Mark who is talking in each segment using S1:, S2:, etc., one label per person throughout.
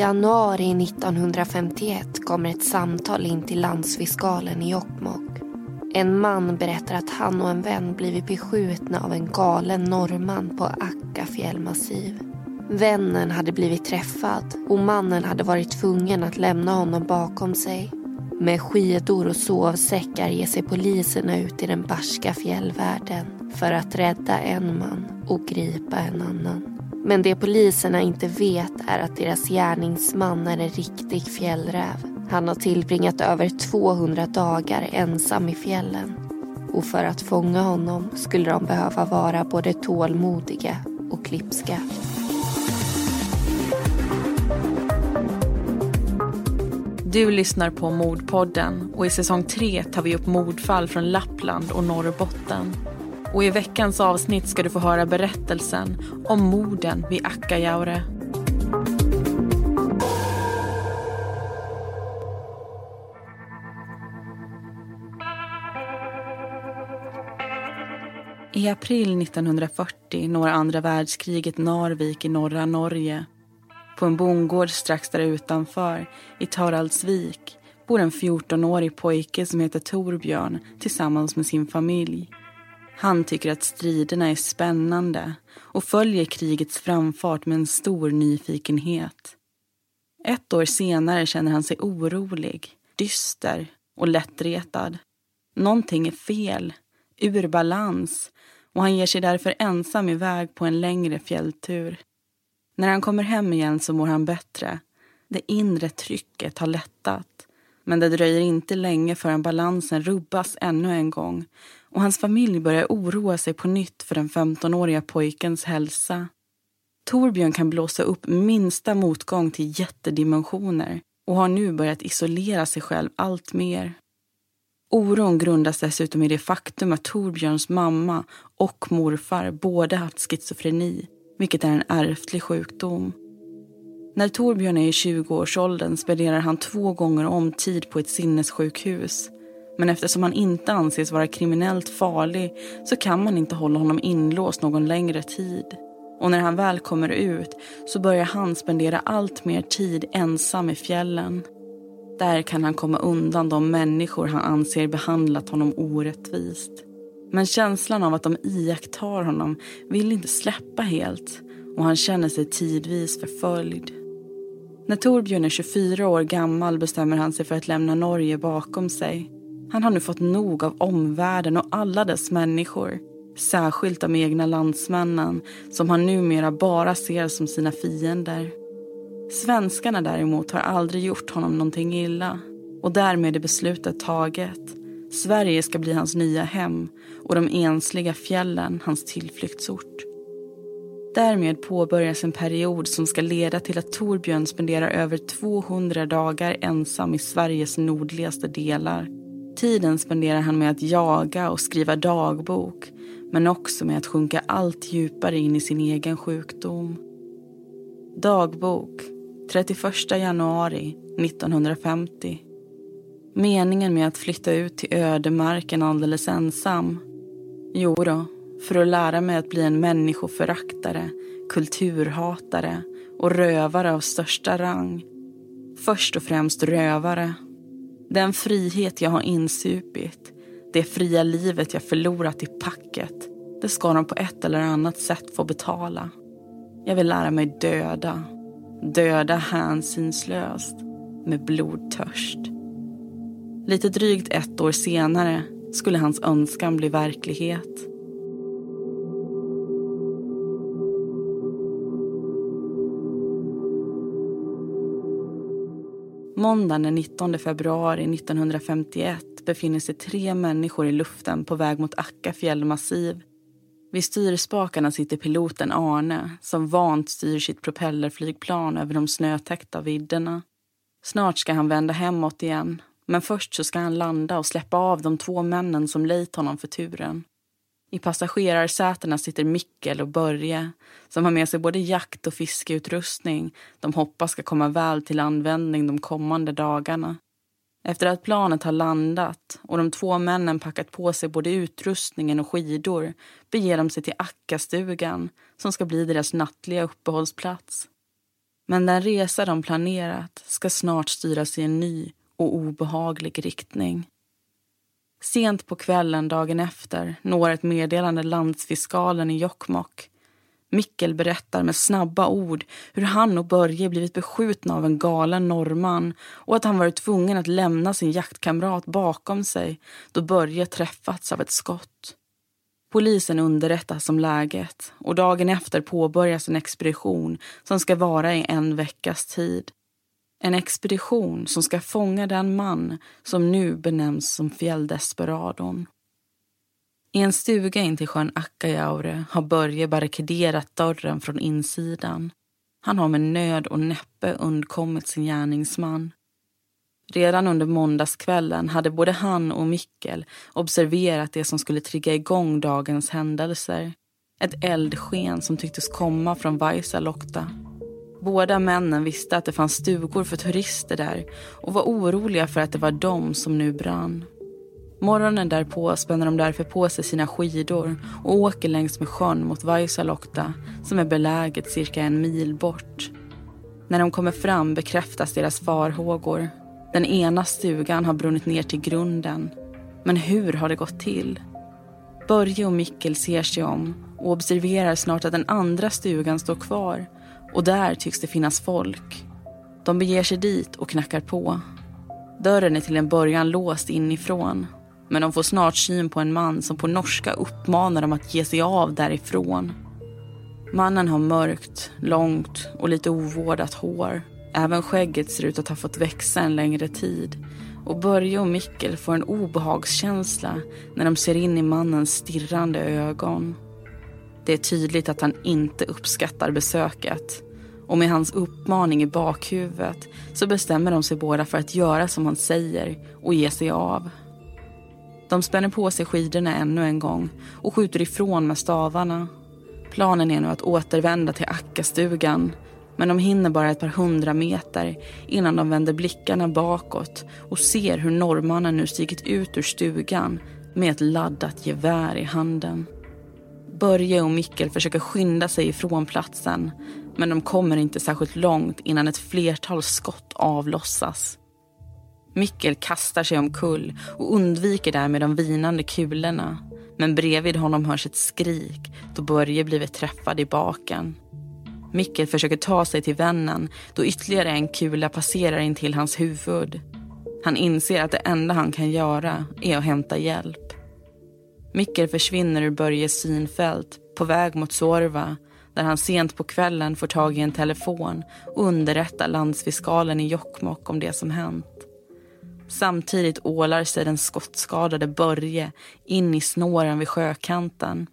S1: januari 1951 kommer ett samtal in till landsfiskalen i Jokkmokk. En man berättar att han och en vän blivit beskjutna av en galen norrman på Akka fjällmassiv. Vännen hade blivit träffad och mannen hade varit tvungen att lämna honom bakom sig. Med skidor och sovsäckar ger sig poliserna ut i den barska fjällvärlden för att rädda en man och gripa en annan. Men det poliserna inte vet är att deras gärningsman är en riktig fjällräv. Han har tillbringat över 200 dagar ensam i fjällen. Och för att fånga honom skulle de behöva vara både tålmodiga och klipska.
S2: Du lyssnar på Mordpodden och i säsong 3 tar vi upp mordfall från Lappland och Norrbotten. Och i veckans avsnitt ska du få höra berättelsen om morden vid Akkajaure. I april 1940 når andra världskriget Narvik i norra Norge. På en bondgård strax där utanför, i Taraldsvik, bor en 14-årig pojke som heter Torbjörn tillsammans med sin familj. Han tycker att striderna är spännande och följer krigets framfart med en stor nyfikenhet. Ett år senare känner han sig orolig, dyster och lättretad. Någonting är fel, ur balans och han ger sig därför ensam iväg på en längre fjälltur. När han kommer hem igen så mår han bättre. Det inre trycket har lättat. Men det dröjer inte länge förrän balansen rubbas ännu en gång och hans familj börjar oroa sig på nytt för den 15-åriga pojkens hälsa. Torbjörn kan blåsa upp minsta motgång till jättedimensioner och har nu börjat isolera sig själv allt mer. Oron grundas dessutom i det faktum att Torbjörns mamma och morfar båda haft schizofreni, vilket är en ärftlig sjukdom. När Torbjörn är i 20-årsåldern spenderar han två gånger om tid på ett sinnessjukhus. Men eftersom han inte anses vara kriminellt farlig så kan man inte hålla honom inlåst någon längre tid. Och när han väl kommer ut så börjar han spendera allt mer tid ensam i fjällen. Där kan han komma undan de människor han anser behandlat honom orättvist. Men känslan av att de iakttar honom vill inte släppa helt och han känner sig tidvis förföljd. När Torbjörn är 24 år gammal bestämmer han sig för att lämna Norge bakom sig. Han har nu fått nog av omvärlden och alla dess människor. Särskilt de egna landsmännen som han numera bara ser som sina fiender. Svenskarna däremot har aldrig gjort honom någonting illa och därmed är beslutet taget. Sverige ska bli hans nya hem och de ensliga fjällen hans tillflyktsort. Därmed påbörjas en period som ska leda till att Torbjörn spenderar över 200 dagar ensam i Sveriges nordligaste delar. Tiden spenderar han med att jaga och skriva dagbok men också med att sjunka allt djupare in i sin egen sjukdom. Dagbok 31 januari 1950. Meningen med att flytta ut till ödemarken alldeles ensam? Jo då, för att lära mig att bli en människoföraktare, kulturhatare och rövare av största rang. Först och främst rövare. Den frihet jag har insupit, det fria livet jag förlorat i packet, det ska de på ett eller annat sätt få betala. Jag vill lära mig döda. Döda hänsynslöst, med blodtörst. Lite drygt ett år senare skulle hans önskan bli verklighet. Måndagen den 19 februari 1951 befinner sig tre människor i luften på väg mot Akka fjällmassiv. Vid styrspakarna sitter piloten Arne som vant styr sitt propellerflygplan över de snötäckta vidderna. Snart ska han vända hemåt igen men först så ska han landa och släppa av de två männen som lejt honom för turen. I passagerarsätena sitter Mikkel och Börje som har med sig både jakt och fiskeutrustning de hoppas ska komma väl till användning de kommande dagarna. Efter att planet har landat och de två männen packat på sig både utrustningen och skidor beger de sig till Akkastugan som ska bli deras nattliga uppehållsplats. Men den resa de planerat ska snart styras i en ny och obehaglig riktning. Sent på kvällen dagen efter når ett meddelande landsfiskalen i Jokkmokk. Mikkel berättar med snabba ord hur han och Börje blivit beskjutna av en galen norrman och att han varit tvungen att lämna sin jaktkamrat bakom sig då Börje träffats av ett skott. Polisen underrättas om läget och dagen efter påbörjas en expedition som ska vara i en veckas tid. En expedition som ska fånga den man som nu benämns som fjälldesperadon. I en stuga intill sjön Akkajaure har Börje barrikaderat dörren från insidan. Han har med nöd och näppe undkommit sin gärningsman. Redan under måndagskvällen hade både han och Mikkel observerat det som skulle trigga igång dagens händelser. Ett eldsken som tycktes komma från Vaisalokta. Båda männen visste att det fanns stugor för turister där och var oroliga för att det var de som nu brann. Morgonen därpå spänner de därför på sig sina skidor och åker längs med sjön mot Vaisalokta som är beläget cirka en mil bort. När de kommer fram bekräftas deras farhågor. Den ena stugan har brunnit ner till grunden. Men hur har det gått till? Börje och Mikkel ser sig om och observerar snart att den andra stugan står kvar och där tycks det finnas folk. De beger sig dit och knackar på. Dörren är till en början låst inifrån men de får snart syn på en man som på norska uppmanar dem att ge sig av därifrån. Mannen har mörkt, långt och lite ovårdat hår. Även skägget ser ut att ha fått växa en längre tid. Och Börje och Mikkel får en obehagskänsla när de ser in i mannens stirrande ögon. Det är tydligt att han inte uppskattar besöket. Och med hans uppmaning i bakhuvudet så bestämmer de sig båda för att göra som han säger och ge sig av. De spänner på sig skidorna ännu en gång och skjuter ifrån med stavarna. Planen är nu att återvända till Akkastugan men de hinner bara ett par hundra meter innan de vänder blickarna bakåt och ser hur norrmannen nu stigit ut ur stugan med ett laddat gevär i handen. Börje och Mikkel försöker skynda sig ifrån platsen men de kommer inte särskilt långt innan ett flertal skott avlossas. Mikkel kastar sig omkull och undviker därmed de vinande kulorna. Men bredvid honom hörs ett skrik då Börje blivit träffad i baken. Mikkel försöker ta sig till vännen då ytterligare en kula passerar in till hans huvud. Han inser att det enda han kan göra är att hämta hjälp. Mikkel försvinner ur Börjes synfält på väg mot Sorva där han sent på kvällen får tag i en telefon och underrättar landsfiskalen i Jokkmokk om det som hänt. Samtidigt ålar sig den skottskadade Börje in i snåren vid sjökanten.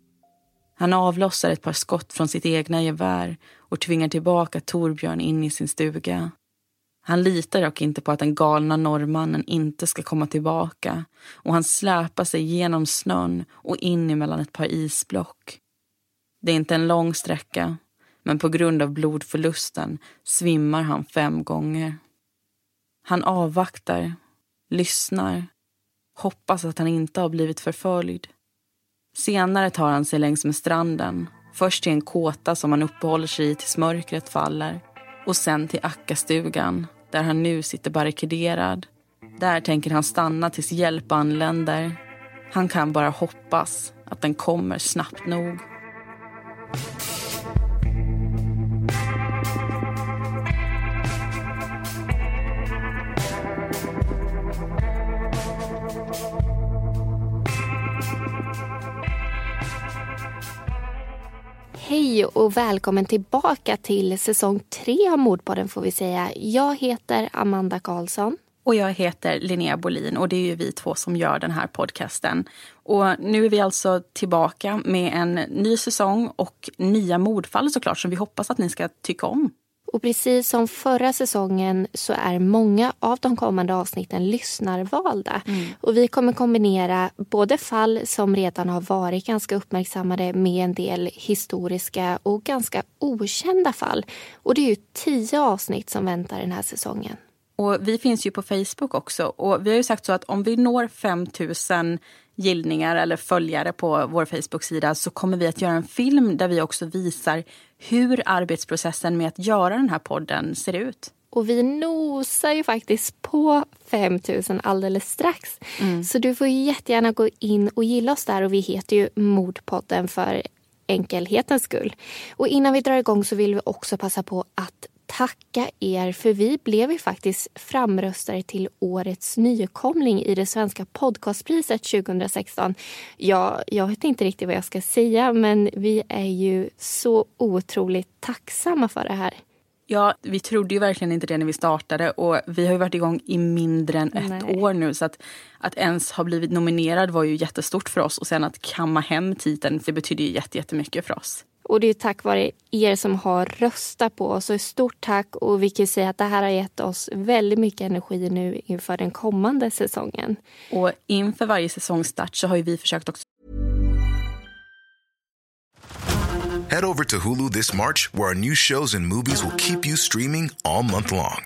S2: Han avlossar ett par skott från sitt egna gevär och tvingar tillbaka Torbjörn in i sin stuga. Han litar dock inte på att den galna norrmannen inte ska komma tillbaka och han släpar sig genom snön och in emellan ett par isblock. Det är inte en lång sträcka, men på grund av blodförlusten svimmar han fem gånger. Han avvaktar lyssnar, hoppas att han inte har blivit förföljd. Senare tar han sig längs med stranden, först till en kåta som han uppehåller sig i tills mörkret faller och sen till Ackastugan där han nu sitter barrikaderad. Där tänker han stanna tills hjälp anländer. Han kan bara hoppas att den kommer snabbt nog.
S1: Hej och välkommen tillbaka till säsong tre av Mordpodden får vi säga. Jag heter Amanda Karlsson.
S2: Och jag heter Linnea Bolin och det är ju vi två som gör den här podcasten. Och nu är vi alltså tillbaka med en ny säsong och nya mordfall såklart som vi hoppas att ni ska tycka om.
S1: Och precis som förra säsongen så är många av de kommande avsnitten lyssnarvalda. Mm. Och vi kommer kombinera både fall som redan har varit ganska uppmärksammade med en del historiska och ganska okända fall. Och det är ju tio avsnitt som väntar den här säsongen.
S2: Och vi finns ju på Facebook också. Och vi har ju sagt så att om vi når 5000 gillningar eller följare på vår Facebook-sida så kommer vi att göra en film där vi också visar hur arbetsprocessen med att göra den här podden ser ut.
S3: Och vi nosar ju faktiskt på 5000 alldeles strax. Mm. Så du får jättegärna gå in och gilla oss där och vi heter ju Mordpodden för enkelhetens skull. Och innan vi drar igång så vill vi också passa på att tacka er för vi blev ju faktiskt framröstade till årets nykomling i det svenska podcastpriset 2016. Ja, jag vet inte riktigt vad jag ska säga men vi är ju så otroligt tacksamma för det här.
S2: Ja, vi trodde ju verkligen inte det när vi startade och vi har ju varit igång i mindre än ett Nej. år nu så att, att ens ha blivit nominerad var ju jättestort för oss och sen att kamma hem titeln det betyder ju jättemycket för oss.
S3: Och det är tack vare er som har röstat på oss. Så stort tack och vi kan säga att det här har gett oss väldigt mycket energi nu inför den kommande säsongen.
S2: Och inför varje säsongstart så har ju vi försökt också
S4: Head over to Hulu this March where our new shows and movies will keep you streaming all month long.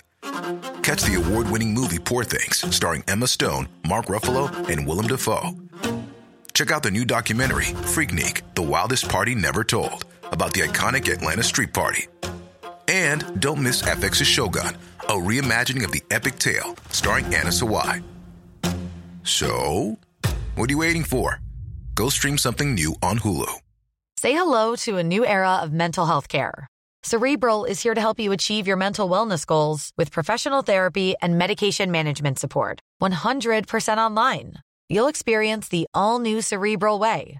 S4: Catch the award-winning movie Poor things starring Emma Stone, Mark Ruffalo and Willem Dafoe. Check out the new documentary, Freaknik The Wildest Party Never Told, about the iconic Atlanta Street Party. And don't miss FX's Shogun, a reimagining of the epic tale starring Anna Sawai. So, what are you waiting for? Go stream something new on Hulu.
S5: Say hello to a new era of mental health care. Cerebral is here to help you achieve your mental wellness goals with professional therapy and medication management support. 100% online. You'll experience the all new Cerebral Way,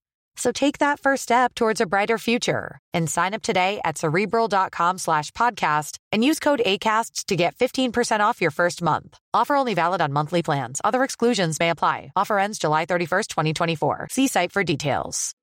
S5: So take that first step towards a brighter future and sign up today at cerebral.com slash podcast and use code ACasts to get 15% off your first month. Offer only valid on monthly plans. Other exclusions may apply. Offer ends July 31st, 2024. See site for details.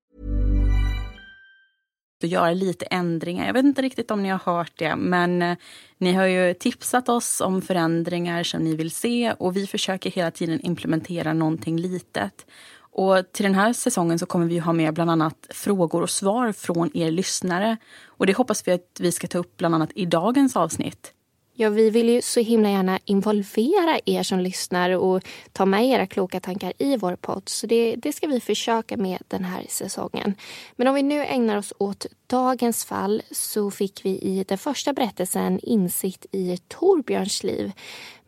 S2: Att göra lite ändringar. Jag vet inte riktigt om ni har hört det, men eh, ni har ju tipsat oss om förändringar som ni vill se och vi försöker hela tiden implementera någonting litet. Och till den här säsongen så kommer vi ha med bland annat frågor och svar från er lyssnare. Och det hoppas vi att vi ska ta upp bland annat i dagens avsnitt.
S3: Ja, vi vill ju så himla gärna involvera er som lyssnar och ta med era kloka tankar i vår podd. Så det, det ska vi försöka med den här säsongen. Men om vi nu ägnar oss åt dagens fall så fick vi i den första berättelsen insikt i Torbjörns liv.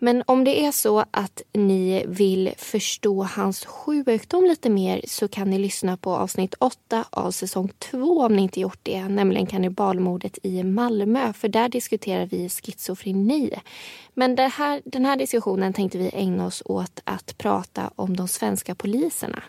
S3: Men om det är så att ni vill förstå hans sjukdom lite mer så kan ni lyssna på avsnitt 8 av säsong 2 om ni inte gjort det, nämligen kannibalmordet i Malmö. För där diskuterar vi schizofreni. Men här, den här diskussionen tänkte vi ägna oss åt att prata om de svenska poliserna.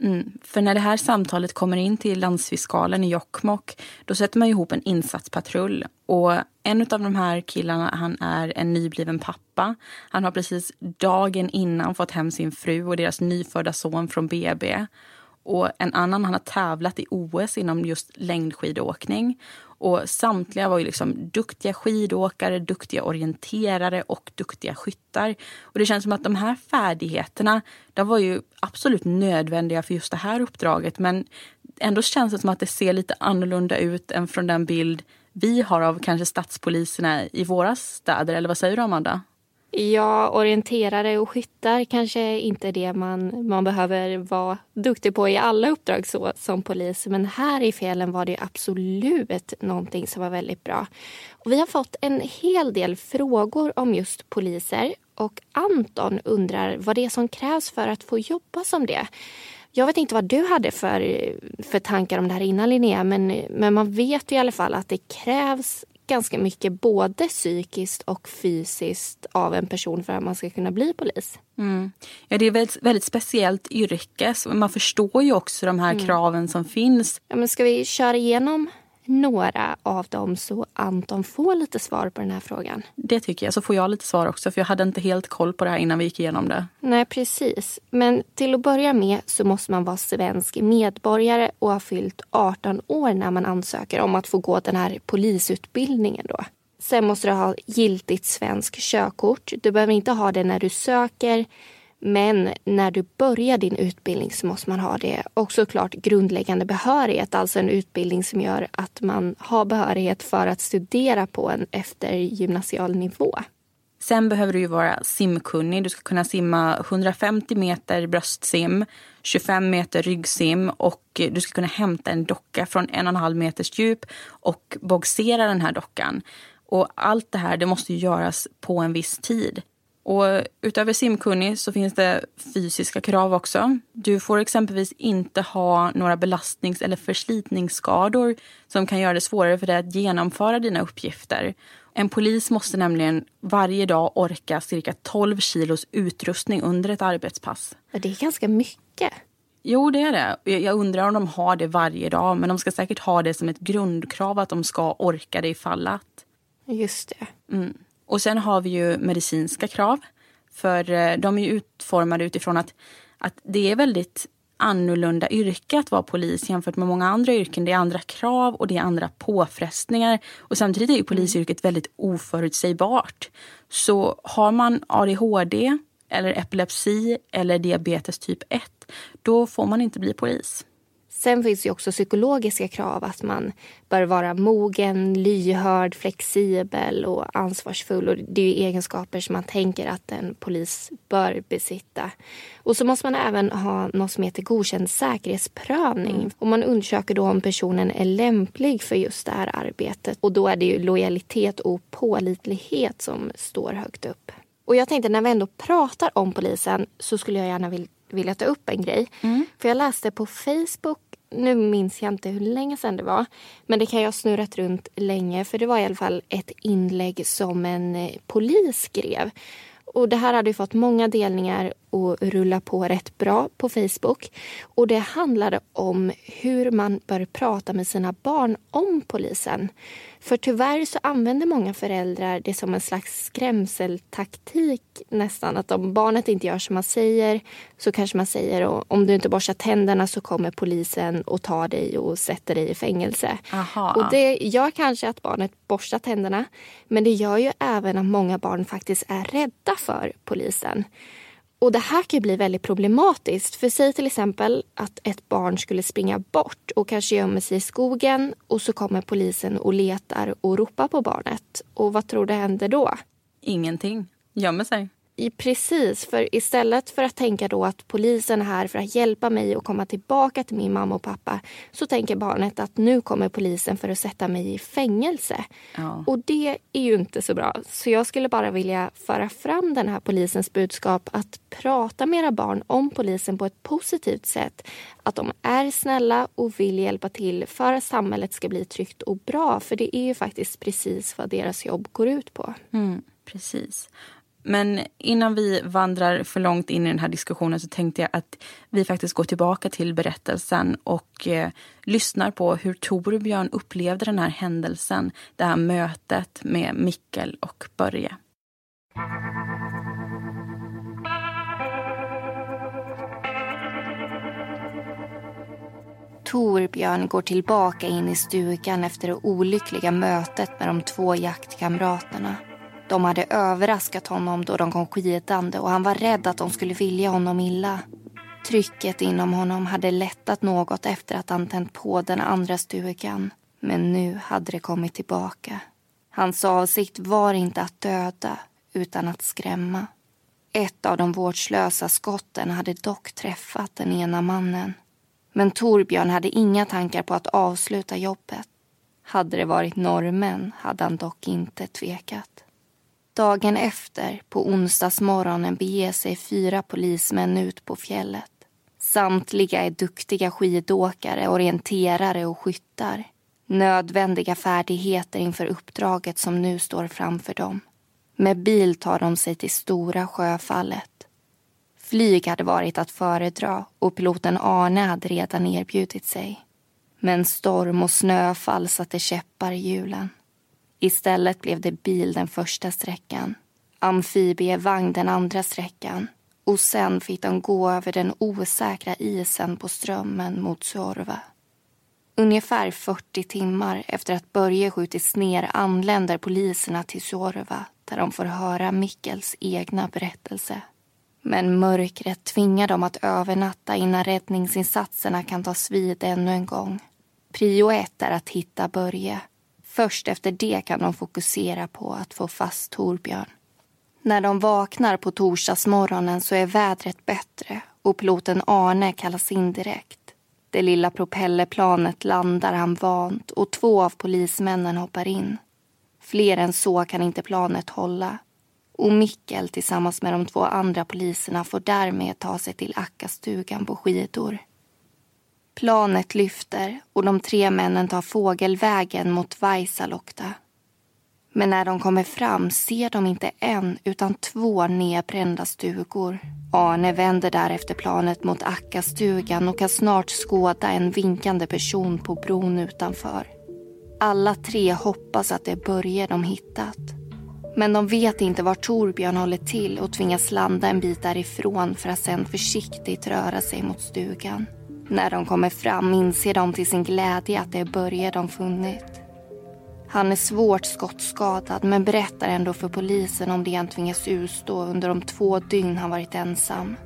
S2: Mm. För när det här samtalet kommer in till landsfiskalen i Jokkmokk då sätter man ihop en insatspatrull. Och en av de här killarna han är en nybliven pappa. Han har precis dagen innan fått hem sin fru och deras nyfödda son från BB. Och en annan han har tävlat i OS inom just längdskidåkning. Och samtliga var ju liksom duktiga skidåkare, duktiga orienterare och duktiga skyttar. Och det känns som att de här färdigheterna, de var ju absolut nödvändiga för just det här uppdraget. Men ändå känns det som att det ser lite annorlunda ut än från den bild vi har av kanske stadspoliserna i våra städer. Eller vad säger du Amanda?
S3: Ja, orienterare och skyttar kanske inte är det man, man behöver vara duktig på i alla uppdrag så, som polis. Men här i fjällen var det absolut någonting som var väldigt bra. Och vi har fått en hel del frågor om just poliser. Och Anton undrar vad det är som krävs för att få jobba som det. Jag vet inte vad du hade för, för tankar om det här innan Linnea men, men man vet ju i alla fall att det krävs ganska mycket både psykiskt och fysiskt av en person för att man ska kunna bli polis.
S2: Mm. Ja, det är ett väldigt, speciellt yrke. Så man förstår ju också de här mm. kraven som finns.
S3: Ja, men ska vi köra igenom några av dem så Anton får lite svar på den här frågan.
S2: Det tycker jag. Så får jag lite svar också för jag hade inte helt koll på det här innan vi gick igenom det.
S3: Nej, precis. Men till att börja med så måste man vara svensk medborgare och ha fyllt 18 år när man ansöker om att få gå den här polisutbildningen då. Sen måste du ha giltigt svensk körkort. Du behöver inte ha det när du söker men när du börjar din utbildning så måste man ha det. Och såklart grundläggande behörighet, alltså en utbildning som gör att man har behörighet för att studera på en eftergymnasial nivå.
S2: Sen behöver du ju vara simkunnig. Du ska kunna simma 150 meter bröstsim, 25 meter ryggsim och du ska kunna hämta en docka från en och en halv meters djup och bogsera den här dockan. Och allt det här det måste göras på en viss tid. Och utöver simkunnig så finns det fysiska krav också. Du får exempelvis inte ha några belastnings eller förslitningsskador som kan göra det svårare för dig att genomföra dina uppgifter. En polis måste nämligen varje dag orka cirka 12 kilos utrustning under ett arbetspass.
S3: Det är ganska mycket.
S2: Jo, det är det. Jag undrar om de har det varje dag. Men de ska säkert ha det som ett grundkrav att de ska orka det ifall att.
S3: Just det.
S2: Mm. Och sen har vi ju medicinska krav. För eh, de är utformade utifrån att, att det är väldigt annorlunda yrke att vara polis jämfört med många andra yrken. Det är andra krav och det är andra påfrestningar. Och samtidigt är ju polisyrket väldigt oförutsägbart. Så har man ADHD eller epilepsi eller diabetes typ 1, då får man inte bli polis.
S3: Sen finns det också psykologiska krav att man bör vara mogen, lyhörd, flexibel och ansvarsfull. Och det är egenskaper som man tänker att en polis bör besitta. Och så måste man även ha något som heter godkänd säkerhetsprövning. Mm. Och man undersöker då om personen är lämplig för just det här arbetet. Och då är det ju lojalitet och pålitlighet som står högt upp. Och jag tänkte när vi ändå pratar om polisen så skulle jag gärna vilja vilja ta upp en grej. Mm. För jag läste på Facebook nu minns jag inte hur länge sedan det var. Men det kan jag ha snurrat runt länge. För det var i alla fall ett inlägg som en eh, polis skrev. Och det här hade fått många delningar och rulla på rätt bra på Facebook. Och det handlade om hur man bör prata med sina barn om polisen. För tyvärr så använder många föräldrar det som en slags skrämseltaktik nästan. Att om barnet inte gör som man säger så kanske man säger om du inte borstar tänderna så kommer polisen och tar dig och sätter dig i fängelse.
S2: Aha.
S3: Och det gör kanske att barnet borstar tänderna. Men det gör ju även att många barn faktiskt är rädda för polisen. Och det här kan bli väldigt problematiskt. För säg till exempel att ett barn skulle springa bort och kanske gömmer sig i skogen och så kommer polisen och letar och ropar på barnet. Och vad tror du händer då?
S2: Ingenting. Gömmer sig.
S3: Precis, för istället för att tänka då att polisen är här för att hjälpa mig att komma tillbaka till min mamma och pappa så tänker barnet att nu kommer polisen för att sätta mig i fängelse.
S2: Ja.
S3: Och det är ju inte så bra. Så jag skulle bara vilja föra fram den här polisens budskap att prata med era barn om polisen på ett positivt sätt. Att de är snälla och vill hjälpa till för att samhället ska bli tryggt och bra. För det är ju faktiskt precis vad deras jobb går ut på.
S2: Mm, precis. Men innan vi vandrar för långt in i den här diskussionen så tänkte jag att vi faktiskt går tillbaka till berättelsen och eh, lyssnar på hur Torbjörn upplevde den här händelsen, det här mötet med Mikkel och Börje.
S3: Torbjörn går tillbaka in i stugan efter det olyckliga mötet med de två jaktkamraterna. De hade överraskat honom då de kom skidande och han var rädd att de skulle vilja honom illa. Trycket inom honom hade lättat något efter att han tänt på den andra stugan. Men nu hade det kommit tillbaka. Hans avsikt var inte att döda, utan att skrämma. Ett av de vårdslösa skotten hade dock träffat den ena mannen. Men Torbjörn hade inga tankar på att avsluta jobbet. Hade det varit norrmän hade han dock inte tvekat. Dagen efter, på onsdagsmorgonen, beger sig fyra polismän ut på fjället. Samtliga är duktiga skidåkare, orienterare och skyttar. Nödvändiga färdigheter inför uppdraget som nu står framför dem. Med bil tar de sig till Stora sjöfallet. Flyg hade varit att föredra och piloten Arne hade redan erbjudit sig.
S1: Men storm och snöfall satte käppar i hjulen. Istället blev det bil den första sträckan, amfibievagn den andra sträckan och sen fick de gå över den osäkra isen på strömmen mot Suorva. Ungefär 40 timmar efter att Börje skjutits ner anländer poliserna till Suorva där de får höra Mikkels egna berättelse. Men mörkret tvingar dem att övernatta innan räddningsinsatserna kan tas vid ännu en gång. Prio ett är att hitta Börje. Först efter det kan de fokusera på att få fast Torbjörn. När de vaknar på torsdagsmorgonen så är vädret bättre och piloten Arne kallas in direkt. Det lilla propellerplanet landar han vant och två av polismännen hoppar in. Fler än så kan inte planet hålla. Och Mikkel tillsammans med de två andra poliserna får därmed ta sig till Akkastugan på skidor. Planet lyfter och de tre männen tar fågelvägen mot Vaisalokta. Men när de kommer fram ser de inte en utan två nedbrända stugor. Arne vänder därefter planet mot Ackastugan och kan snart skåda en vinkande person på bron utanför. Alla tre hoppas att det är Börje de hittat. Men de vet inte var Torbjörn håller till och tvingas landa en bit därifrån för att sen försiktigt röra sig mot stugan. När de kommer fram inser de till sin glädje att det är Börje de funnit. Han är svårt skottskadad men berättar ändå för polisen om det han tvingas utstå under de två dygn han varit ensam.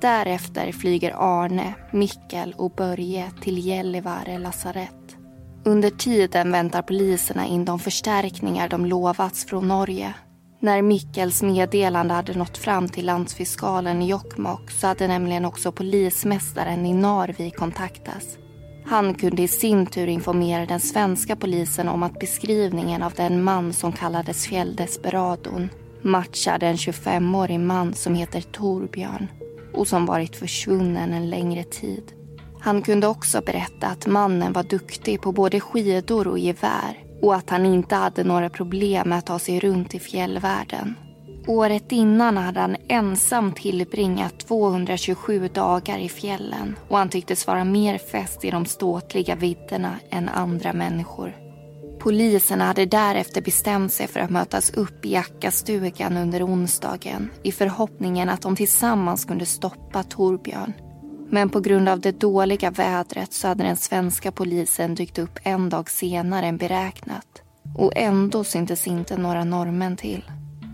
S1: Därefter flyger Arne, Mikkel och Börje till Gällivare lasarett. Under tiden väntar poliserna in de förstärkningar de lovats från Norge. När Mickels meddelande hade nått fram till landsfiskalen i Jokkmokk så hade nämligen också polismästaren i Narvik kontaktats. Han kunde i sin tur informera den svenska polisen om att beskrivningen av den man som kallades Fjälldesperadon matchade en 25-årig man som heter Torbjörn och som varit försvunnen en längre tid. Han kunde också berätta att mannen var duktig på både skidor och gevär och att han inte hade några problem med att ta sig runt i fjällvärlden. Året innan hade han ensam tillbringat 227 dagar i fjällen och han tycktes vara mer fäst i de ståtliga vidderna än andra människor. Polisen hade därefter bestämt sig för att mötas upp i Jackastugan under onsdagen i förhoppningen att de tillsammans kunde stoppa Torbjörn. Men på grund av det dåliga vädret så hade den svenska polisen dykt upp en dag senare än beräknat. Och ändå syntes inte några norrmän till.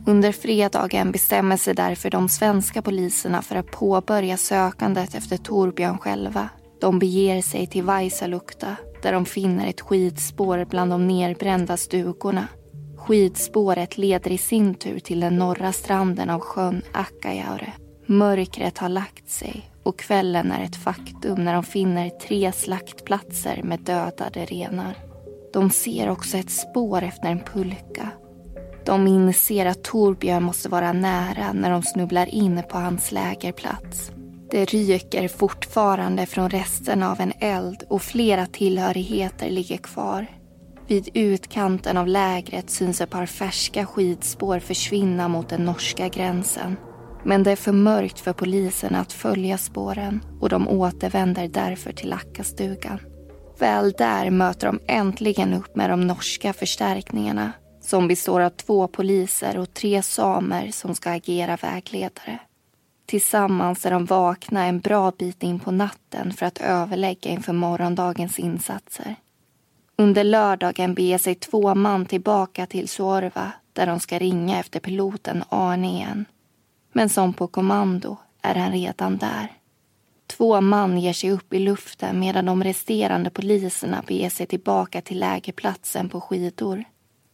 S1: Under fredagen bestämmer sig därför de svenska poliserna för att påbörja sökandet efter Torbjörn själva. De beger sig till Vaisalukta där de finner ett skidspår bland de nerbrända stugorna. Skidspåret leder i sin tur till den norra stranden av sjön Akkajaure. Mörkret har lagt sig och kvällen är ett faktum när de finner tre slaktplatser med dödade renar. De ser också ett spår efter en pulka de inser att Torbjörn måste vara nära när de snubblar in på hans lägerplats. Det ryker fortfarande från resterna av en eld och flera tillhörigheter ligger kvar. Vid utkanten av lägret syns ett par färska skidspår försvinna mot den norska gränsen. Men det är för mörkt för polisen att följa spåren och de återvänder därför till Lackastugan. Väl där möter de äntligen upp med de norska förstärkningarna som består av två poliser och tre samer som ska agera vägledare. Tillsammans är de vakna en bra bit in på natten för att överlägga inför morgondagens insatser. Under lördagen beger sig två man tillbaka till Suorva där de ska ringa efter piloten Arne igen. Men som på kommando är han redan där. Två man ger sig upp i luften medan de resterande poliserna beger sig tillbaka till lägerplatsen på skidor.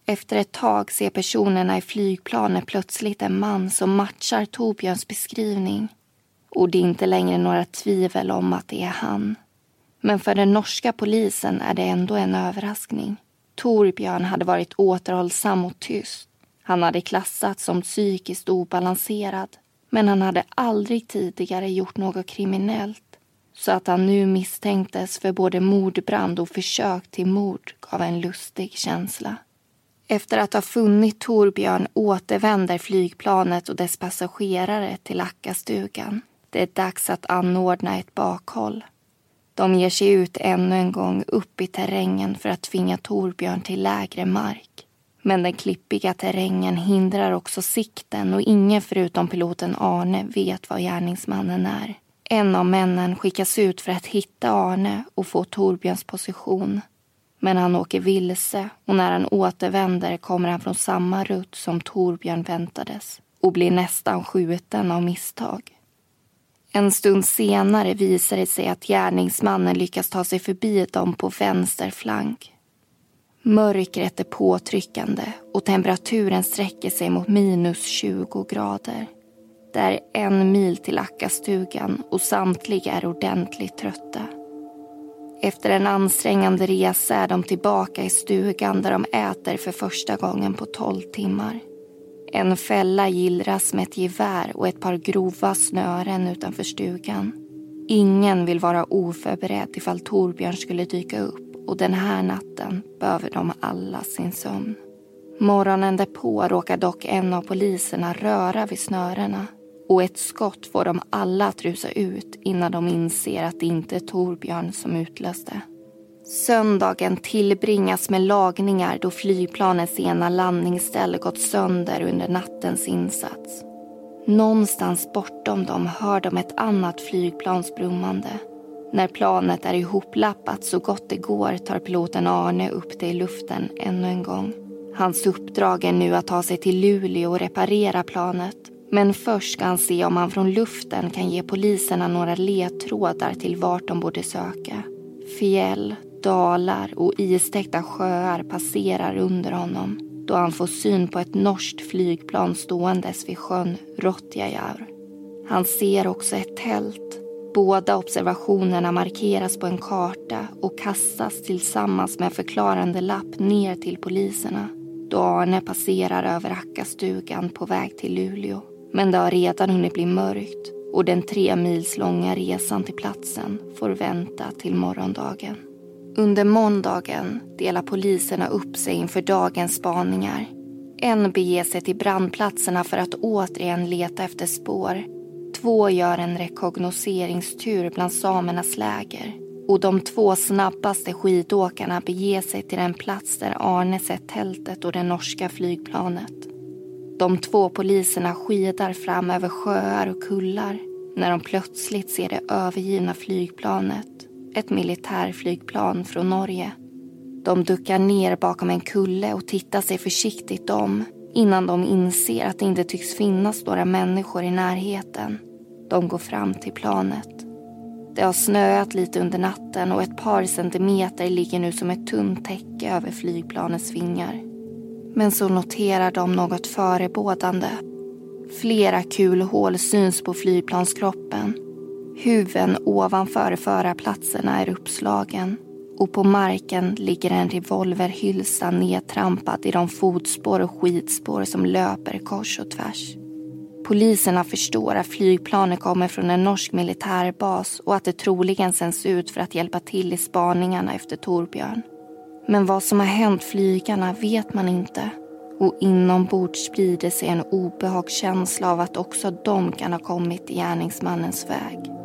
S1: Efter ett tag ser personerna i flygplanet plötsligt en man som matchar Torbjörns beskrivning. Och det är inte längre några tvivel om att det är han. Men för den norska polisen är det ändå en överraskning. Torbjörn hade varit återhållsam och tyst. Han hade klassats som psykiskt obalanserad men han hade aldrig tidigare gjort något kriminellt så att han nu misstänktes för både mordbrand och försök till mord gav en lustig känsla. Efter att ha funnit Torbjörn återvänder flygplanet och dess passagerare till Ackastugan. Det är dags att anordna ett bakhåll. De ger sig ut ännu en gång upp i terrängen för att tvinga Torbjörn till lägre mark. Men den klippiga terrängen hindrar också sikten och ingen förutom piloten Arne vet var gärningsmannen är. En av männen skickas ut för att hitta Arne och få Torbjörns position. Men han åker vilse och när han återvänder kommer han från samma rutt som Torbjörn väntades och blir nästan skjuten av misstag. En stund senare visar det sig att gärningsmannen lyckas ta sig förbi dem på vänster flank. Mörkret är påtryckande och temperaturen sträcker sig mot minus 20 grader. Det är en mil till Ackastugan och samtliga är ordentligt trötta. Efter en ansträngande resa är de tillbaka i stugan där de äter för första gången på 12 timmar. En fälla gillras med ett gevär och ett par grova snören utanför stugan. Ingen vill vara oförberedd ifall Torbjörn skulle dyka upp och den här natten behöver de alla sin sömn. Morgonen därpå råkar dock en av poliserna röra vid snörena och ett skott får dem alla att rusa ut innan de inser att det inte är Torbjörn som utlöste. Söndagen tillbringas med lagningar då flygplanets ena landningsställe gått sönder under nattens insats. Någonstans bortom dem hör de ett annat flygplans brummande. När planet är ihoplappat så gott det går tar piloten Arne upp det i luften ännu en gång. Hans uppdrag är nu att ta sig till Luleå och reparera planet. Men först ska han se om han från luften kan ge poliserna några ledtrådar till vart de borde söka. Fjäll, dalar och istäckta sjöar passerar under honom då han får syn på ett norskt flygplan ståendes vid sjön Rottjajaur. Han ser också ett tält. Båda observationerna markeras på en karta och kastas tillsammans med en förklarande lapp ner till poliserna då Arne passerar över Hackastugan på väg till Luleå. Men det har redan hunnit bli mörkt och den tre mils långa resan till platsen får vänta till morgondagen. Under måndagen delar poliserna upp sig inför dagens spaningar. En beger sig till brandplatserna för att återigen leta efter spår. Två gör en rekognoseringstur bland samernas läger. Och de två snabbaste skidåkarna beger sig till den plats där Arne sett tältet och det norska flygplanet. De två poliserna skidar fram över sjöar och kullar när de plötsligt ser det övergivna flygplanet ett militärflygplan från Norge. De duckar ner bakom en kulle och tittar sig försiktigt om innan de inser att det inte tycks finnas några människor i närheten. De går fram till planet. Det har snöat lite under natten och ett par centimeter ligger nu som ett tunt täcke över flygplanets vingar. Men så noterar de något förebådande. Flera kulhål syns på flygplanskroppen Huven ovanför förarplatserna är uppslagen och på marken ligger en revolverhylsa nedtrampad i de fotspår och skidspår som löper kors och tvärs. Poliserna förstår att flygplanet kommer från en norsk militärbas och att det troligen sänds ut för att hjälpa till i spaningarna efter Torbjörn. Men vad som har hänt flygarna vet man inte och inombords sprider sig en obehagskänsla av att också de kan ha kommit i gärningsmannens väg.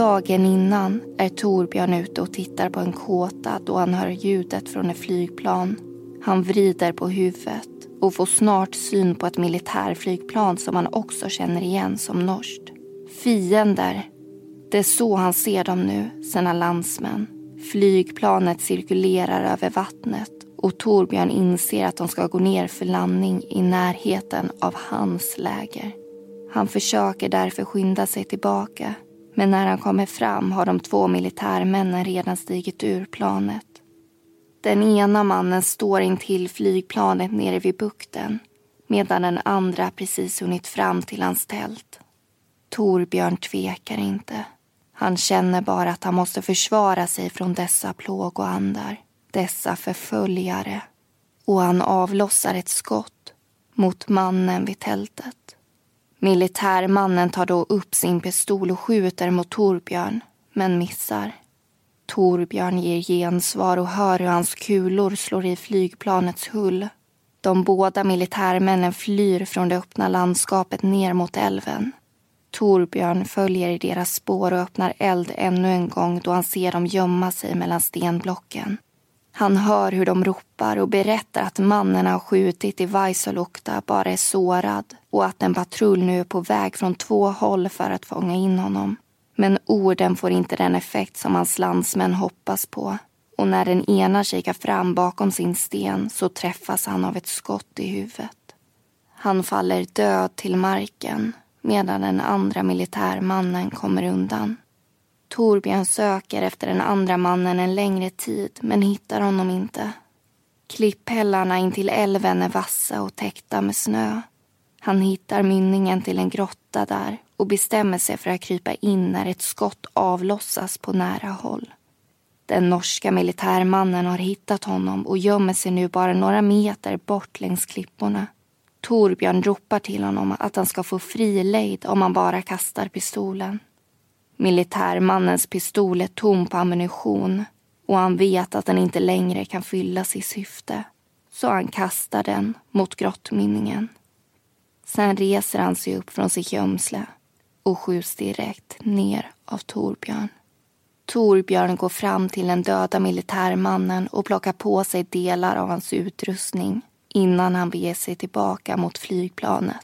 S1: Dagen innan är Torbjörn ute och tittar på en kåta då han hör ljudet från ett flygplan. Han vrider på huvudet och får snart syn på ett militärflygplan som han också känner igen som norskt. Fiender. Det är så han ser dem nu, sina landsmän. Flygplanet cirkulerar över vattnet och Torbjörn inser att de ska gå ner för landning i närheten av hans läger. Han försöker därför skynda sig tillbaka men när han kommer fram har de två militärmännen redan stigit ur planet. Den ena mannen står intill flygplanet nere vid bukten medan den andra precis hunnit fram till hans tält. Torbjörn tvekar inte. Han känner bara att han måste försvara sig från dessa plågoandar, dessa förföljare. Och han avlossar ett skott mot mannen vid tältet. Militärmannen tar då upp sin pistol och skjuter mot Torbjörn, men missar. Torbjörn ger gensvar och hör hur hans kulor slår i flygplanets hull. De båda militärmännen flyr från det öppna landskapet ner mot älven. Torbjörn följer i deras spår och öppnar eld ännu en gång då han ser dem gömma sig mellan stenblocken. Han hör hur de ropar och berättar att mannen han skjutit i Vaisalukta bara är sårad och att en patrull nu är på väg från två håll för att fånga in honom. Men orden får inte den effekt som hans landsmän hoppas på. Och när den ena kikar fram bakom sin sten så träffas han av ett skott i huvudet. Han faller död till marken medan den andra militärmannen kommer undan. Torbjörn söker efter den andra mannen en längre tid men hittar honom inte. Klipphällarna intill älven är vassa och täckta med snö. Han hittar mynningen till en grotta där och bestämmer sig för att krypa in när ett skott avlossas på nära håll. Den norska militärmannen har hittat honom och gömmer sig nu bara några meter bort längs klipporna. Torbjörn ropar till honom att han ska få fri lejd om han bara kastar pistolen. Militärmannens pistol är tom på ammunition och han vet att den inte längre kan fylla sitt syfte. Så han kastar den mot grottmynningen. Sen reser han sig upp från sitt gömsle och skjuts direkt ner av Torbjörn. Torbjörn går fram till den döda militärmannen och plockar på sig delar av hans utrustning innan han beger sig tillbaka mot flygplanet.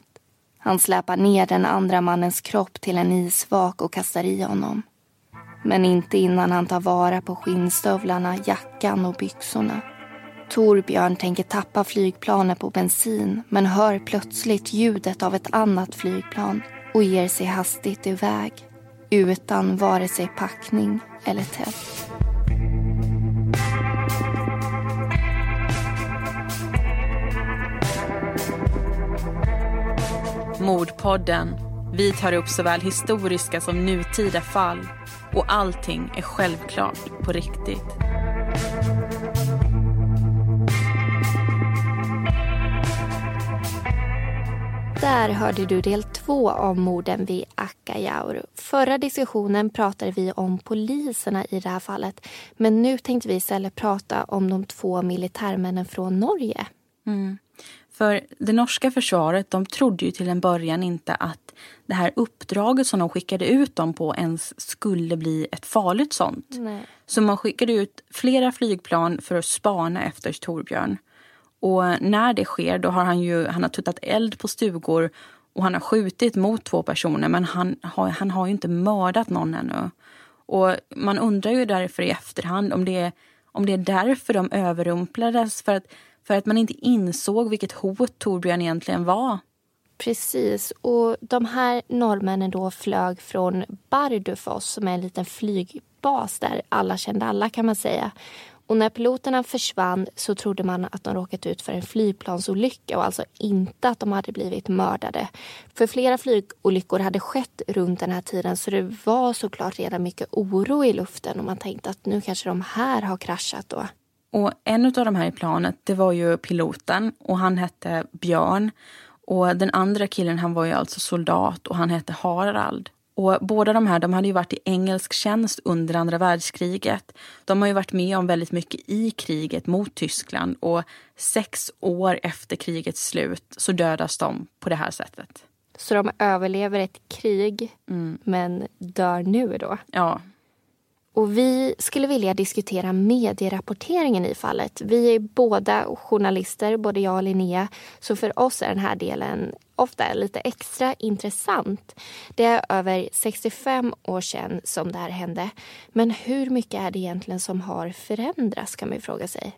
S1: Han släpar ner den andra mannens kropp till en isvak och kastar i honom. Men inte innan han tar vara på skinnstövlarna, jackan och byxorna. Torbjörn tänker tappa flygplanet på bensin men hör plötsligt ljudet av ett annat flygplan och ger sig hastigt iväg utan vare sig packning eller tält.
S2: Mordpodden. Vi tar upp såväl historiska som nutida fall och allting är självklart på riktigt.
S1: Där hörde du del två av morden vid Akkajaur. Förra diskussionen pratade vi om poliserna i det här fallet. Men nu tänkte vi istället prata om de två militärmännen från Norge.
S2: Mm. För det norska försvaret de trodde ju till en början inte att det här uppdraget som de skickade ut dem på ens skulle bli ett farligt sånt.
S1: Nej.
S2: Så man skickade ut flera flygplan för att spana efter Torbjörn. Och när det sker då har han ju han har tuttat eld på stugor och han har skjutit mot två personer men han har, han har ju inte mördat någon ännu. Och man undrar ju därför i efterhand om det är, om det är därför de överrumplades. För att för att man inte insåg vilket hot Torbjörn egentligen var.
S1: Precis. Och de här norrmännen då flög från Bardufoss som är en liten flygbas där alla kände alla kan man säga. Och när piloterna försvann så trodde man att de råkat ut för en flygplansolycka och alltså inte att de hade blivit mördade. För flera flygolyckor hade skett runt den här tiden så det var såklart redan mycket oro i luften och man tänkte att nu kanske de här har kraschat då.
S2: Och en av de här i planet, det var ju piloten och han hette Björn. Och den andra killen, han var ju alltså soldat och han hette Harald. Och båda de här de hade ju varit i engelsk tjänst under andra världskriget. De har ju varit med om väldigt mycket i kriget mot Tyskland och sex år efter krigets slut så dödas de på det här sättet.
S1: Så de överlever ett krig,
S2: mm.
S1: men dör nu då?
S2: Ja,
S1: och vi skulle vilja diskutera medierapporteringen i fallet. Vi är båda journalister, både jag och Linnea. Så för oss är den här delen ofta lite extra intressant. Det är över 65 år sedan som det här hände. Men hur mycket är det egentligen som har förändrats kan man fråga sig.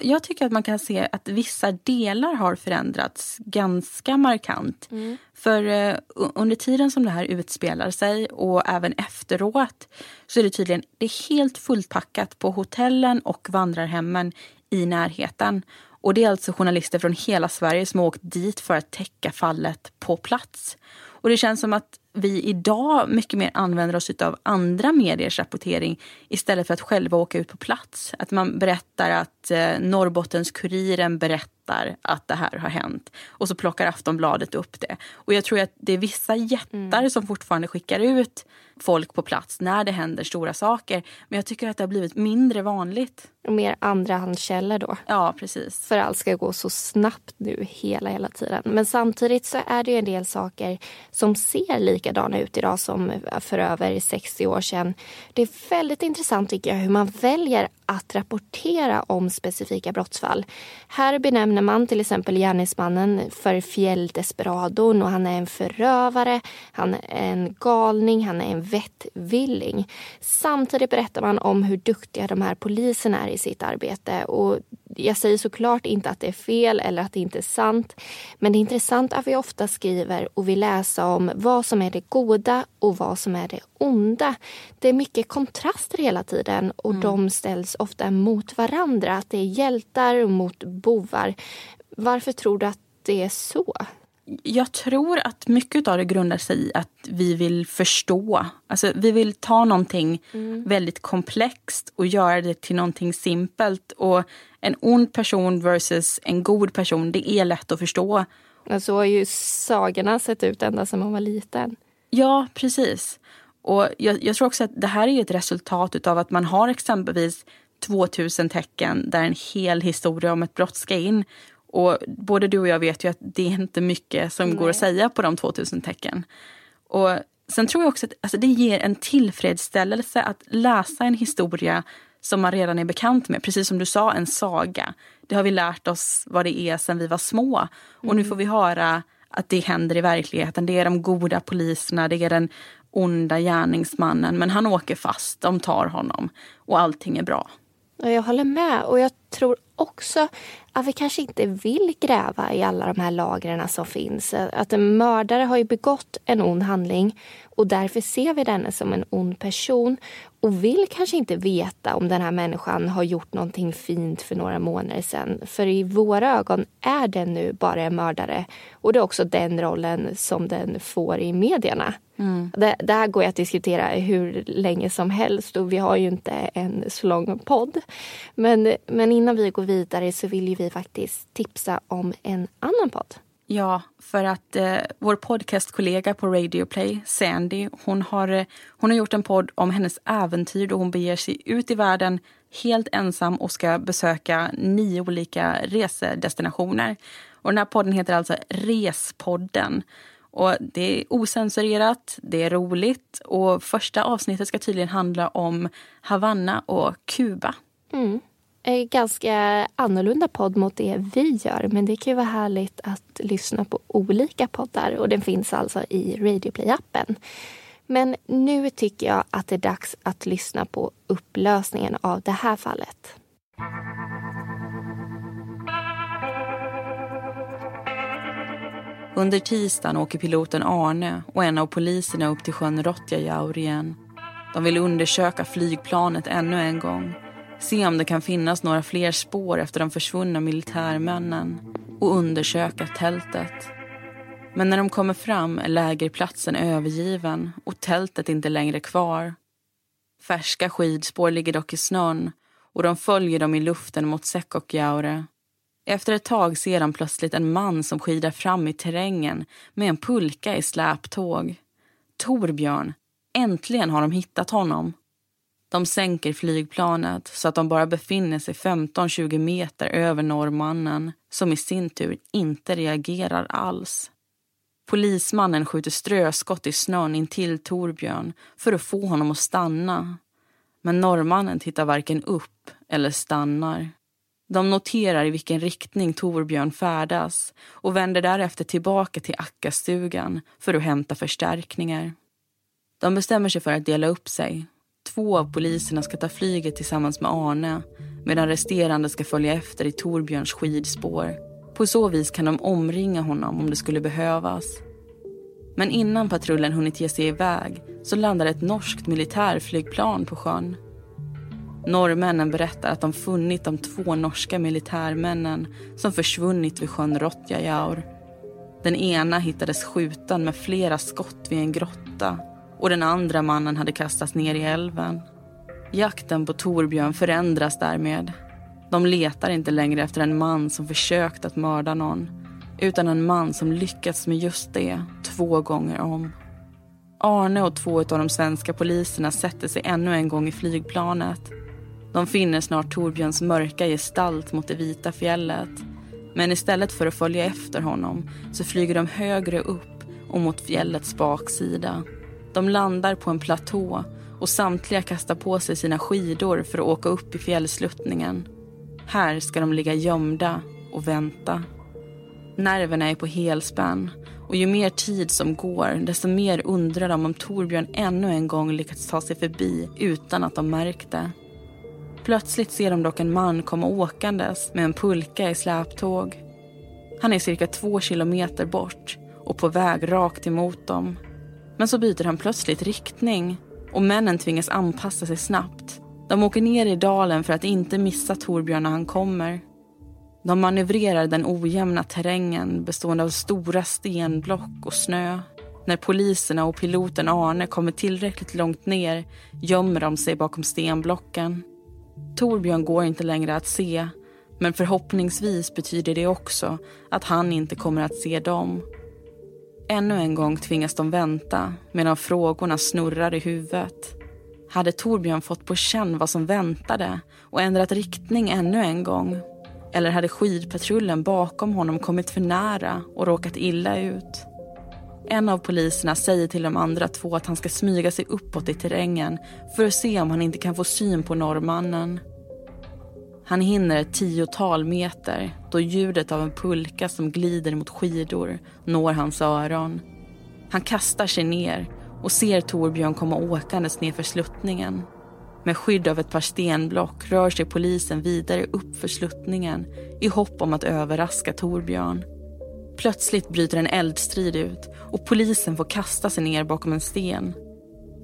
S2: Jag tycker att man kan se att vissa delar har förändrats ganska markant.
S1: Mm.
S2: För uh, under tiden som det här utspelar sig och även efteråt så är det tydligen det är helt fullpackat på hotellen och vandrarhemmen i närheten. Och det är alltså journalister från hela Sverige som har åkt dit för att täcka fallet på plats. Och det känns som att vi idag mycket mer använder oss av andra mediers rapportering istället för att själva åka ut på plats. Att man berättar att eh, Norrbottens-Kuriren berättar att det här har hänt och så plockar Aftonbladet upp det. Och jag tror att det är vissa jättar mm. som fortfarande skickar ut folk på plats när det händer stora saker. Men jag tycker att det har blivit mindre vanligt.
S3: Och mer andrahandskällor då.
S2: Ja, precis.
S3: För allt ska gå så snabbt nu hela, hela tiden. Men samtidigt så är det ju en del saker som ser likadana ut idag som för över 60 år sedan. Det är väldigt intressant tycker jag hur man väljer att rapportera om specifika brottsfall. Här benämner man till exempel gärningsmannen för fjälldesperadon och han är en förövare, han är en galning, han är en vettvilling. Samtidigt berättar man om hur duktiga de här poliserna är i sitt arbete. Och jag säger såklart inte att det är fel eller att det inte är sant. Men det är intressant att vi ofta skriver och vill läsa om vad som är det goda och vad som är det onda. Det är mycket kontraster hela tiden och mm. de ställs ofta mot varandra. Att det är hjältar mot bovar. Varför tror du att det är så?
S2: Jag tror att mycket av det grundar sig i att vi vill förstå. Alltså, vi vill ta någonting mm. väldigt komplext och göra det till någonting simpelt. Och en ond person versus en god person, det är lätt att förstå.
S3: Så har ju sagorna sett ut ända sedan man var liten.
S2: Ja, precis. Och jag, jag, tror också att det här är ett resultat av att man har exempelvis 2000 tecken där en hel historia om ett brott ska in. Och både du och jag vet ju att det är inte mycket som Nej. går att säga på de 2000 tecken. Och sen tror jag också att alltså, det ger en tillfredsställelse att läsa en historia som man redan är bekant med. Precis som du sa, en saga. Det har vi lärt oss vad det är sen vi var små. Och mm. nu får vi höra att det händer i verkligheten. Det är de goda poliserna, det är den onda gärningsmannen. Men han åker fast, de tar honom och allting är bra.
S3: Jag håller med och jag tror också att vi kanske inte vill gräva i alla de här lagren som finns. Att en mördare har ju begått en ond handling och därför ser vi denne som en ond person och vill kanske inte veta om den här människan har gjort någonting fint för några månader sedan. För i våra ögon är den nu bara en mördare och det är också den rollen som den får i medierna. Mm. Det, det, här går att diskutera hur länge som helst och vi har ju inte en så lång podd. Men, men innan vi går vidare så vill vi faktiskt tipsa om en annan podd.
S2: Ja, för att eh, vår podcastkollega på Radio Play, Sandy, hon har, eh, hon har gjort en podd om hennes äventyr då hon beger sig ut i världen helt ensam och ska besöka nio olika resedestinationer. Och den här podden heter alltså Respodden. Och det är osensurerat, det är roligt och första avsnittet ska tydligen handla om Havanna och Kuba.
S3: Mm. En ganska annorlunda podd mot det vi gör men det kan ju vara härligt att lyssna på olika poddar och den finns alltså i Radioplay-appen. Men nu tycker jag att det är dags att lyssna på upplösningen av det här fallet.
S2: Under tisdagen åker piloten Arne och en av poliserna upp till sjön Rottjajaur igen. De vill undersöka flygplanet ännu en gång. Se om det kan finnas några fler spår efter de försvunna militärmännen och undersöka tältet. Men när de kommer fram är lägerplatsen övergiven och tältet inte längre kvar. Färska skidspår ligger dock i snön och de följer dem i luften mot Sekkokjaure efter ett tag ser de plötsligt en man som skidar fram i terrängen med en pulka i släptåg. Torbjörn! Äntligen har de hittat honom. De sänker flygplanet så att de bara befinner sig 15-20 meter över norrmannen som i sin tur inte reagerar alls. Polismannen skjuter ströskott i snön intill Torbjörn för att få honom att stanna. Men norrmannen tittar varken upp eller stannar. De noterar i vilken riktning Torbjörn färdas och vänder därefter tillbaka till Ackastugan för att hämta förstärkningar. De bestämmer sig för att dela upp sig. Två av poliserna ska ta flyget tillsammans med Arne medan resterande ska följa efter i Torbjörns skidspår. På så vis kan de omringa honom om det skulle behövas. Men innan patrullen hunnit ge sig iväg så landar ett norskt militärflygplan på sjön. Norrmännen berättar att de funnit de två norska militärmännen som försvunnit vid sjön Rottjajaur. Den ena hittades skjuten med flera skott vid en grotta och den andra mannen hade kastats ner i älven. Jakten på Torbjörn förändras därmed. De letar inte längre efter en man som försökt att mörda någon utan en man som lyckats med just det två gånger om. Arne och två av de svenska poliserna sätter sig ännu en gång i flygplanet. De finner snart Torbjörns mörka gestalt mot det vita fjället. Men istället för att följa efter honom så flyger de högre upp och mot fjällets baksida. De landar på en platå och samtliga kastar på sig sina skidor för att åka upp i fjällsluttningen. Här ska de ligga gömda och vänta. Nerverna är på helspänn och ju mer tid som går desto mer undrar de om Torbjörn ännu en gång lyckats ta sig förbi utan att de märkte. Plötsligt ser de dock en man komma åkandes med en pulka i släptåg. Han är cirka två kilometer bort och på väg rakt emot dem. Men så byter han plötsligt riktning och männen tvingas anpassa sig snabbt. De åker ner i dalen för att inte missa Torbjörn när han kommer. De manövrerar den ojämna terrängen bestående av stora stenblock och snö. När poliserna och piloten Arne kommer tillräckligt långt ner gömmer de sig bakom stenblocken. Torbjörn går inte längre att se men förhoppningsvis betyder det också att han inte kommer att se dem. Ännu en gång tvingas de vänta medan frågorna snurrar i huvudet. Hade Torbjörn fått på känn vad som väntade och ändrat riktning ännu en gång? Eller hade skidpatrullen bakom honom kommit för nära och råkat illa ut? En av poliserna säger till de andra två att han ska smyga sig uppåt i terrängen för att se om han inte kan få syn på norrmannen. Han hinner ett tiotal meter då ljudet av en pulka som glider mot skidor når hans öron. Han kastar sig ner och ser Torbjörn komma åkandes nerför sluttningen. Med skydd av ett par stenblock rör sig polisen vidare upp för sluttningen i hopp om att överraska Torbjörn. Plötsligt bryter en eldstrid ut och polisen får kasta sig ner bakom en sten.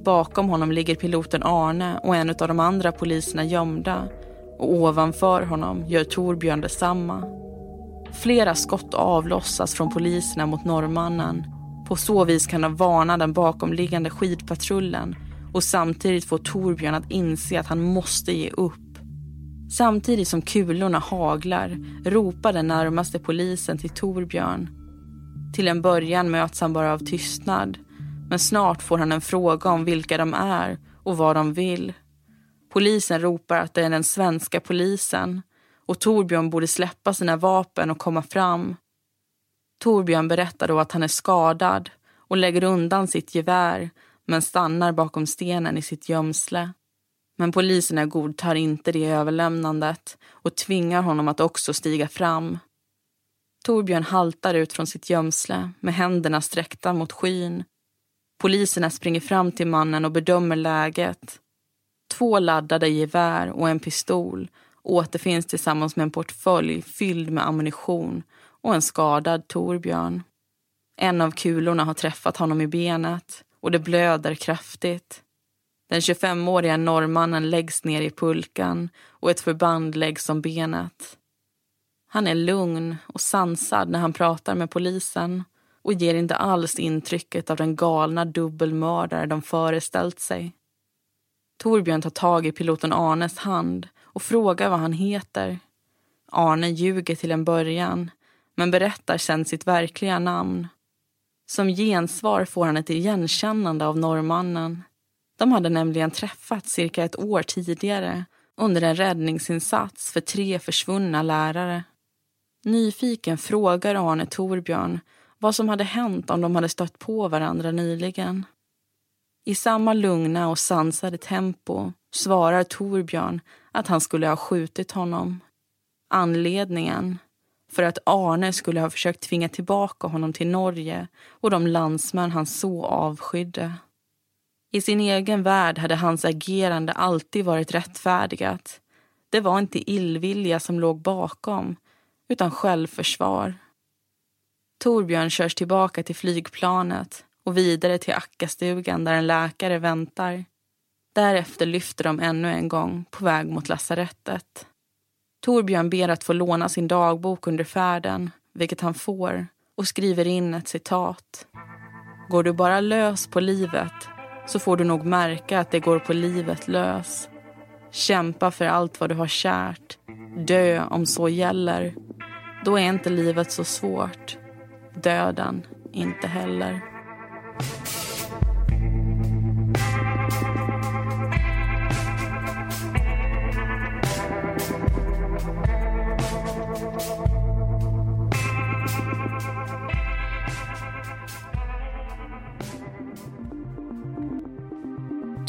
S2: Bakom honom ligger piloten Arne och en av de andra poliserna gömda och ovanför honom gör Torbjörn detsamma. Flera skott avlossas från poliserna mot norrmannen. På så vis kan de varna den bakomliggande skidpatrullen och samtidigt få Torbjörn att inse att han måste ge upp. Samtidigt som kulorna haglar ropar den närmaste polisen till Torbjörn. Till en början möts han bara av tystnad men snart får han en fråga om vilka de är och vad de vill. Polisen ropar att det är den svenska polisen och Torbjörn borde släppa sina vapen och komma fram. Torbjörn berättar då att han är skadad och lägger undan sitt gevär men stannar bakom stenen i sitt gömsle. Men poliserna godtar inte det överlämnandet och tvingar honom att också stiga fram. Torbjörn haltar ut från sitt gömsle med händerna sträckta mot skyn. Poliserna springer fram till mannen och bedömer läget. Två laddade gevär och en pistol återfinns tillsammans med en portfölj fylld med ammunition och en skadad Torbjörn. En av kulorna har träffat honom i benet och det blöder kraftigt. Den 25-åriga norrmannen läggs ner i pulkan och ett förband läggs om benet. Han är lugn och sansad när han pratar med polisen och ger inte alls intrycket av den galna dubbelmördare de föreställt sig. Torbjörn tar tag i piloten Arnes hand och frågar vad han heter. Arne ljuger till en början men berättar sen sitt verkliga namn. Som gensvar får han ett igenkännande av norrmannen. De hade nämligen träffats cirka ett år tidigare under en räddningsinsats för tre försvunna lärare. Nyfiken frågar Arne Torbjörn vad som hade hänt om de hade stött på varandra nyligen. I samma lugna och sansade tempo svarar Torbjörn att han skulle ha skjutit honom. Anledningen för att Arne skulle ha försökt tvinga tillbaka honom till Norge och de landsmän han så avskydde. I sin egen värld hade hans agerande alltid varit rättfärdigat. Det var inte illvilja som låg bakom, utan självförsvar. Torbjörn körs tillbaka till flygplanet och vidare till Ackastugan där en läkare väntar. Därefter lyfter de ännu en gång på väg mot lasarettet. Torbjörn ber att få låna sin dagbok under färden, vilket han får och skriver in ett citat. Går du bara lös på livet så får du nog märka att det går på livet lös. Kämpa för allt vad du har kärt. Dö om så gäller. Då är inte livet så svårt. Döden inte heller.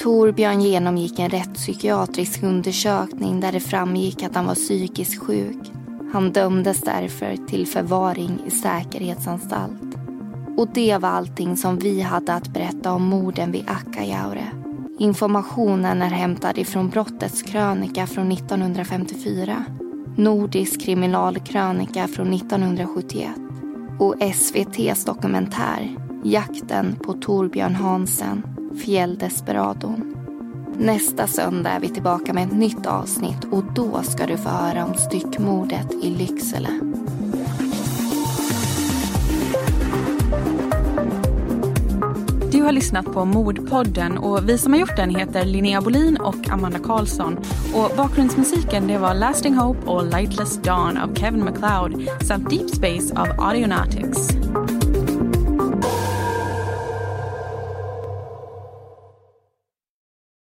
S1: Torbjörn genomgick en rättspsykiatrisk undersökning där det framgick att han var psykiskt sjuk. Han dömdes därför till förvaring i säkerhetsanstalt. Och det var allting som vi hade att berätta om morden vid Akkajaure. Informationen är hämtad ifrån brottets krönika från 1954, Nordisk kriminalkrönika från 1971 och SVTs dokumentär Jakten på Torbjörn Hansen Fjälldesperadon. Nästa söndag är vi tillbaka med ett nytt avsnitt och då ska du få höra om styckmordet i Lycksele.
S2: Du har lyssnat på Mordpodden och vi som har gjort den heter Linnea Bolin och Amanda Karlsson. Och bakgrundsmusiken det var Lasting Hope och Lightless Dawn av Kevin MacLeod samt Deep Space av Audionautics.